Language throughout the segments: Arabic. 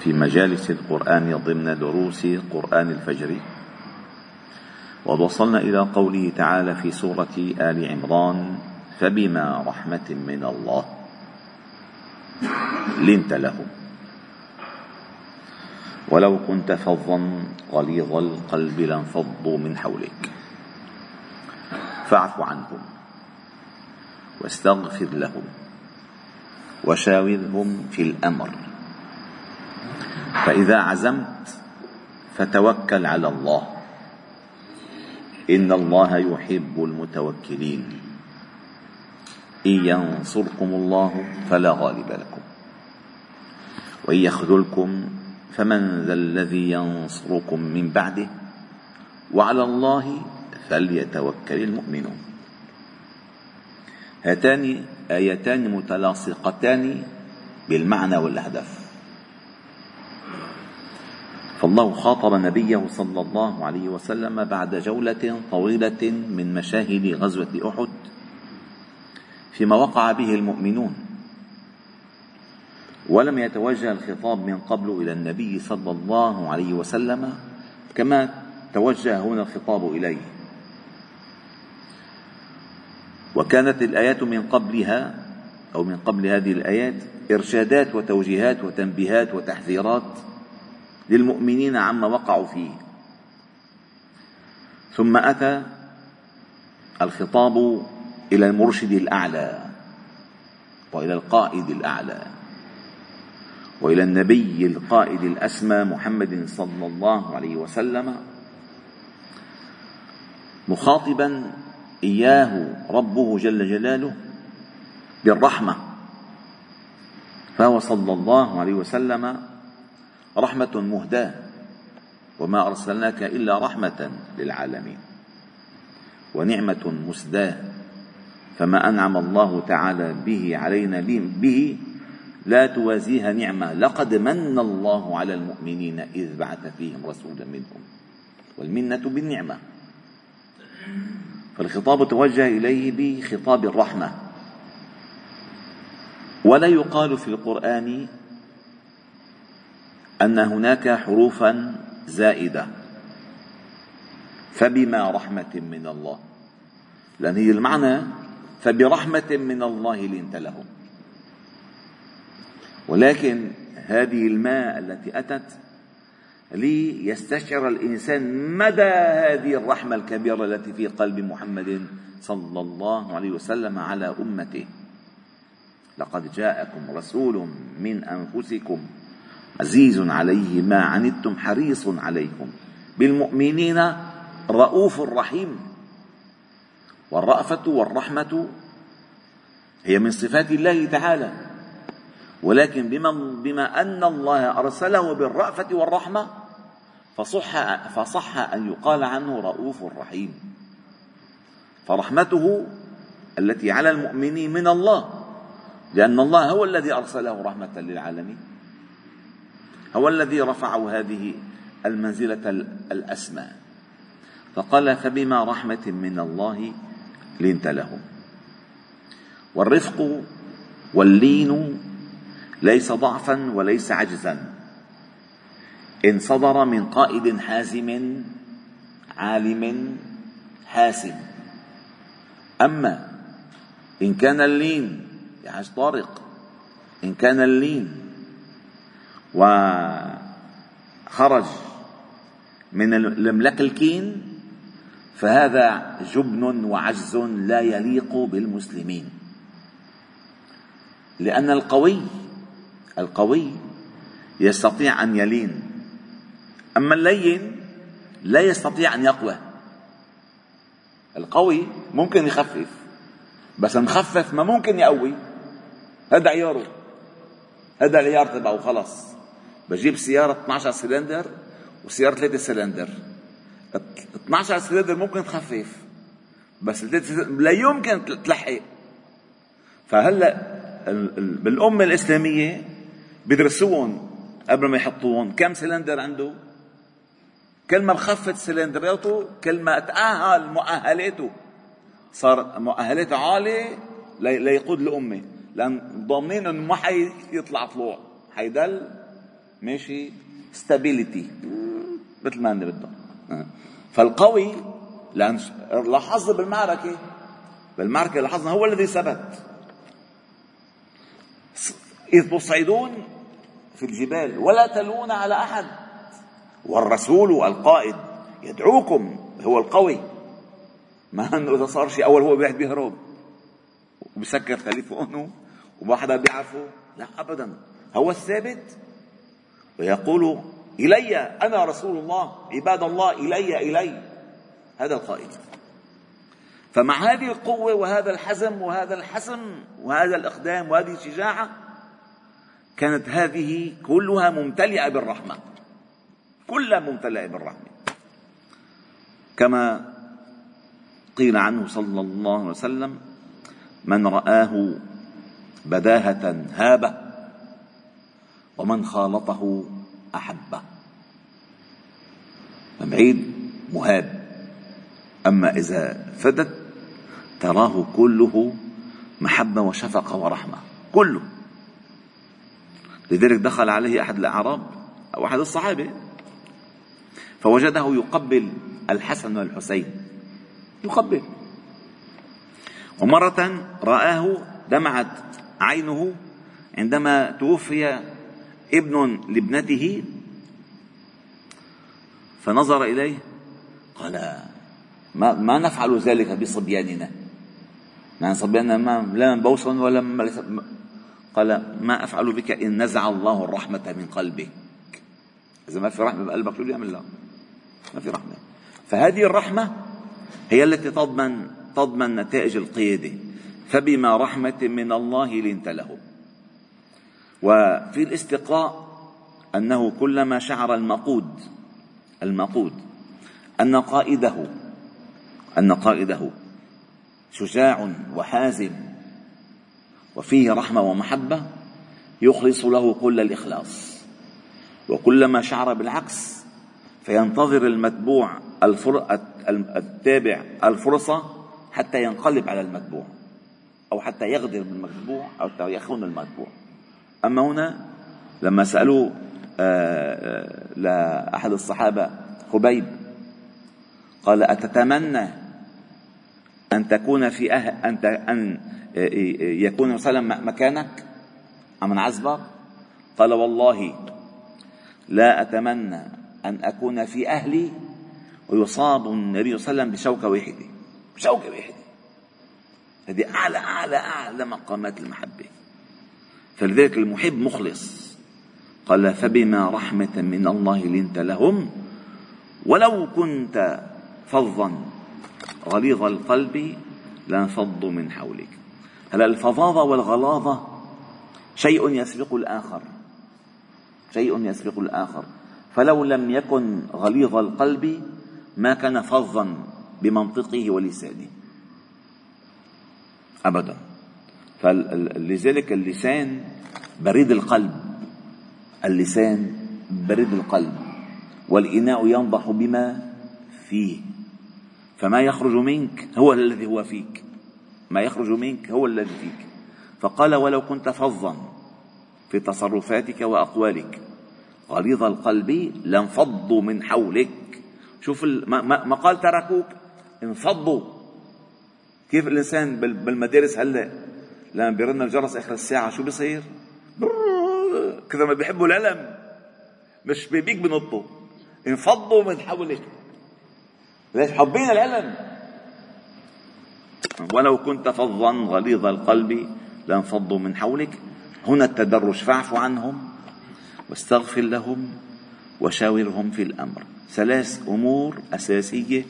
في مجالس القرآن ضمن دروس قرآن الفجر. وقد وصلنا إلى قوله تعالى في سورة آل عمران فبما رحمة من الله لنت لهم. ولو كنت فظا غليظ القلب لانفضوا من حولك. فاعف عنهم واستغفر لهم وشاورهم في الأمر. فإذا عزمت فتوكل على الله. إن الله يحب المتوكلين. إن ينصركم الله فلا غالب لكم. وإن يخذلكم فمن ذا الذي ينصركم من بعده. وعلى الله فليتوكل المؤمنون. هاتان آيتان متلاصقتان بالمعنى والأهداف. فالله خاطب نبيه صلى الله عليه وسلم بعد جولة طويلة من مشاهد غزوة أحد فيما وقع به المؤمنون. ولم يتوجه الخطاب من قبل إلى النبي صلى الله عليه وسلم كما توجه هنا الخطاب إليه. وكانت الآيات من قبلها أو من قبل هذه الآيات إرشادات وتوجيهات وتنبيهات وتحذيرات للمؤمنين عما وقعوا فيه. ثم أتى الخطاب إلى المرشد الأعلى وإلى القائد الأعلى وإلى النبي القائد الأسمى محمد صلى الله عليه وسلم مخاطبا إياه ربه جل جلاله بالرحمة فهو صلى الله عليه وسلم رحمة مهداة. وما أرسلناك إلا رحمة للعالمين. ونعمة مسداة. فما أنعم الله تعالى به علينا به لا توازيها نعمة. لقد من الله على المؤمنين إذ بعث فيهم رسولا منهم. والمنة بالنعمة. فالخطاب توجه إليه بخطاب الرحمة. ولا يقال في القرآن أن هناك حروفا زائدة. فبما رحمة من الله. لأن هي المعنى فبرحمة من الله لنت لهم. ولكن هذه الماء التي أتت ليستشعر الإنسان مدى هذه الرحمة الكبيرة التي في قلب محمد صلى الله عليه وسلم على أمته. لقد جاءكم رسول من أنفسكم عزيز عليه ما عنتم حريص عليكم. بالمؤمنين رؤوف رحيم. والرأفة والرحمة هي من صفات الله تعالى. ولكن بما, بما أن الله أرسله بالرأفة والرحمة فصح, فصح أن يقال عنه رؤوف رحيم. فرحمته التي على المؤمنين من الله لأن الله هو الذي أرسله رحمة للعالمين. هو الذي رفعه هذه المنزلة الأسمى فقال فبما رحمة من الله لنت لهم. والرفق واللين ليس ضعفا وليس عجزا. إن صدر من قائد حازم عالم حاسم. أما إن كان اللين يا حاج طارق إن كان اللين وخرج من المملكة الكين فهذا جبن وعجز لا يليق بالمسلمين. لأن القوي القوي يستطيع أن يلين. أما اللين لا يستطيع أن يقوى. القوي ممكن يخفف بس المخفف ما ممكن يقوي. هذا عياره هذا العيار تبعه خلص بجيب سيارة 12 سلندر وسيارة 3 سلندر. 12 سلندر ممكن تخفف بس لا يمكن تلحق. فهلا بالأمة الإسلامية بيدرسوهم قبل ما يحطوهم كم سلندر عنده. كل ما بخفت سلندراته كل ما تأهل مؤهلاته صار مؤهلاته عالية ليقود الأمة. لأن ضامنين إنه ما حيطلع طلوع. حيضل ماشي؟ ستابيليتي مثل ما بدهم فالقوي لأن لاحظنا بالمعركة بالمعركة لاحظنا هو الذي ثبت. إذ تصعدون في الجبال ولا تلون على أحد. والرسول القائد يدعوكم هو القوي. ما انه إذا صار شيء أول هو بيحد بيهرب. وبسكر تليفونه وما حدا بيعرفه. لا ابدا. هو الثابت ويقول إلي أنا رسول الله عباد الله إلي إلي. هذا القائد فمع هذه القوة وهذا الحزم وهذا الحسم وهذا الإقدام وهذه الشجاعة كانت هذه كلها ممتلئة بالرحمة. كلها ممتلئة بالرحمة. كما قيل عنه صلى الله عليه وسلم من رآه بداهة هابة ومن خالطه أحبه. بعيد مهاب. أما إذا فدت تراه كله محبة وشفقة ورحمة. كله. لذلك دخل عليه أحد الأعراب أو أحد الصحابة. فوجده يقبل الحسن والحسين. يقبل. ومرة رآه دمعت عينه عندما توفي ابن لابنته؟ فنظر إليه قال ما, ما نفعل ذلك بصبياننا. يعني صبياننا ما لا بوس ولا قال ما أفعل بك إن نزع الله الرحمة من قلبك. إذا ما في رحمة بقلبك شو بيعمل لك ما في رحمة. فهذه الرحمة هي التي تضمن تضمن نتائج القيادة. فبما رحمة من الله لنت له. وفي الاستقاء أنه كلما شعر المقود المقود أن قائده أن قائده شجاع وحازم وفيه رحمة ومحبة يخلص له كل الإخلاص. وكلما شعر بالعكس فينتظر المتبوع الفر... التابع الفرصة حتى ينقلب على المتبوع أو حتى يغدر بالمتبوع أو يخون المتبوع. أما هنا لما سألوه آه، آه، لأحد الصحابة خبيب قال أتتمنى أن تكون في أهل أن أن آه، يكون صلى مكانك؟ أم عزبر قال والله لا أتمنى أن أكون في أهلي ويصاب النبي صلى الله عليه وسلم بشوكة واحدة بشوكة واحدة هذه أعلى أعلى أعلى مقامات المحبة. فلذلك المحب مخلص. قال فبما رحمة من الله لنت لهم ولو كنت فظا غليظ القلب لانفضوا من حولك. هلا الفظاظة والغلاظة شيء يسبق الآخر؟ شيء يسبق الآخر. فلو لم يكن غليظ القلب ما كان فظا بمنطقه ولسانه. ابدا. فلذلك اللسان بريد القلب. اللسان بريد القلب. والإناء ينضح بما فيه. فما يخرج منك هو الذي هو فيك. ما يخرج منك هو الذي فيك. فقال ولو كنت فظا في تصرفاتك وأقوالك غليظ القلب لانفضوا من حولك. شوف ما قال تركوك. انفضوا. كيف الانسان بالمدارس هلا؟ لما بيرن الجرس اخر الساعة شو بيصير؟ كذا ما بيحبوا العلم مش بيبيك بنطوا انفضوا من حولك. ليش حابين العلم ولو كنت فظا غليظ القلب لانفضوا من حولك. هنا التدرج فاعف عنهم واستغفر لهم وشاورهم في الأمر. ثلاث أمور أساسية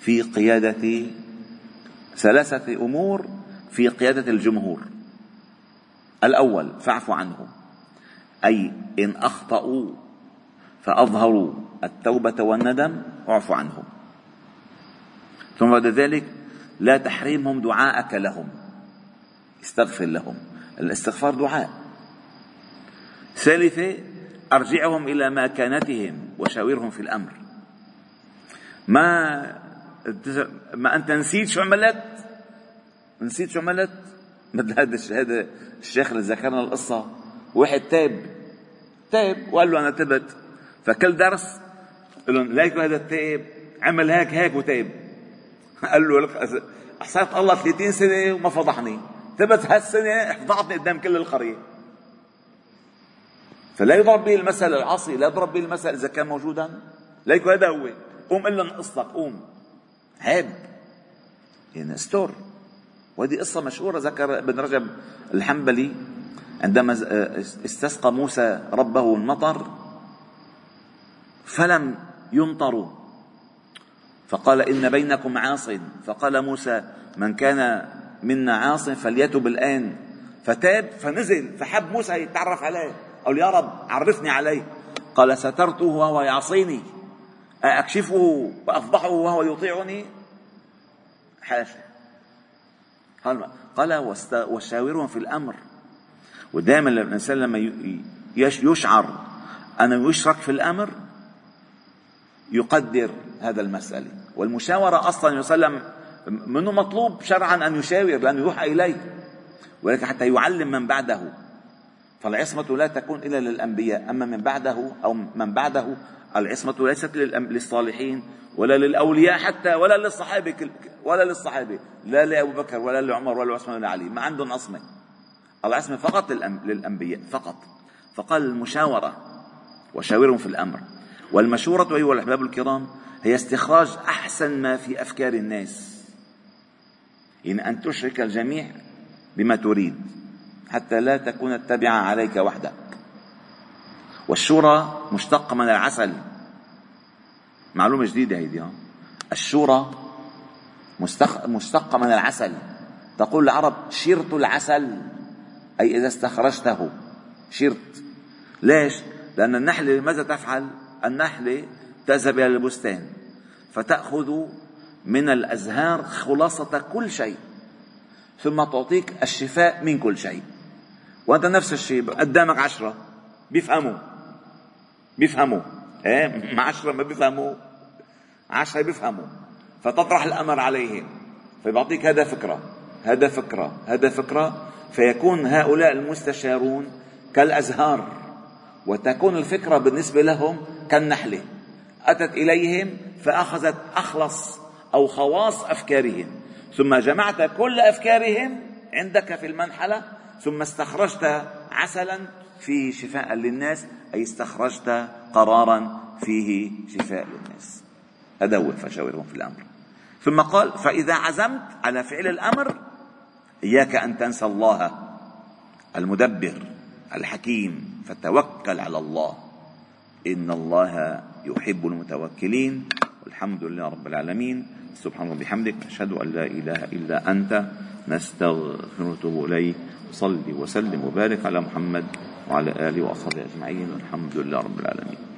في قيادة ثلاثة أمور في قيادة الجمهور. الأول فاعف عنهم. أي إن أخطأوا فأظهروا التوبة والندم اعف عنهم. ثم بعد ذلك لا تحريمهم دعاءك لهم. استغفر لهم. الاستغفار دعاء. ثالثة أرجعهم إلى مكانتهم وشاورهم في الأمر. ما ما أنت نسيت شو عملت؟ نسيت شو عملت؟ مثل هذا هذا الشيخ اللي ذكرنا القصة. واحد تاب. تاب وقال له أنا تبت. فكل درس قال لهم ليك هذا التائب عمل هيك هيك وتاب. قال له لك حسبت الله 30 سنة وما فضحني. تبت هالسنة فضحتني قدام كل القرية. فلا يضرب به المثل العصي لا يضرب به المثل إذا كان موجودا. ليك هذا هو. قوم إلا قصتك قوم. عيب. يعني استور وهذه قصة مشهورة. ذكر ابن رجب الحنبلي عندما استسقى موسى ربه المطر فلم يمطروا. فقال إن بينكم عاص. فقال موسى من كان منا عاص فليتب الآن. فتاب فنزل. فحب موسى يتعرف عليه. قال يا رب عرفني عليه. قال سترته وهو يعصيني. أكشفه وأفضحه وهو يطيعني؟ حاشا. قال وشاورهم في الأمر. ودائما الإنسان لما يشعر أنه يشرك في الأمر يقدر هذا المسألة. والمشاورة أصلا يسلم منه مطلوب شرعا أن يشاور لأنه يوحى إليه. ولكن حتى يعلم من بعده. فالعصمة لا تكون إلا للأنبياء. أما من بعده أو من بعده العصمة ليست للصالحين ولا للأولياء حتى ولا للصحابة ولا للصحابة لا لأبو بكر ولا لعمر ولا لعثمان ولا علي. ما عندهم عصمة. العصمة فقط للأنبياء فقط. فقال المشاورة وشاورهم في الأمر والمشورة أيها الأحباب الكرام هي استخراج أحسن ما في أفكار الناس. إن أن تشرك الجميع بما تريد حتى لا تكون التبعة عليك وحدك. والشورى مشتقة من العسل. معلومة جديدة هيدي الشورى مشتقة من العسل. تقول العرب شرت العسل أي إذا استخرجته شرت ليش؟ لأن النحلة ماذا تفعل؟ النحلة تذهب إلى البستان فتأخذ من الأزهار خلاصة كل شيء ثم تعطيك الشفاء من كل شيء. وأنت نفس الشيء قدامك عشرة بيفهموا. بيفهموا. إيه؟ عشرة ما بيفهموا. عشرة بيفهموا. فتطرح الأمر عليهم. فيعطيك هذا فكرة. هذا فكرة. هذا فكرة. فيكون هؤلاء المستشارون كالأزهار. وتكون الفكرة بالنسبة لهم كالنحلة. أتت إليهم فأخذت أخلص أو خواص أفكارهم. ثم جمعت كل أفكارهم عندك في المنحلة. ثم استخرجت عسلا فيه شفاء للناس أي استخرجت قرارا فيه شفاء للناس. هو فشاورهم في الأمر. ثم قال فإذا عزمت على فعل الأمر إياك أن تنسى الله المدبر الحكيم فتوكل على الله. إن الله يحب المتوكلين والحمد لله رب العالمين. سبحان الله بحمدك نشهد أن لا إله إلا أنت نستغفر ونتوب إليه صلي وسلم وبارك على محمد وعلى آله وأصحابه أجمعين والحمد لله رب العالمين.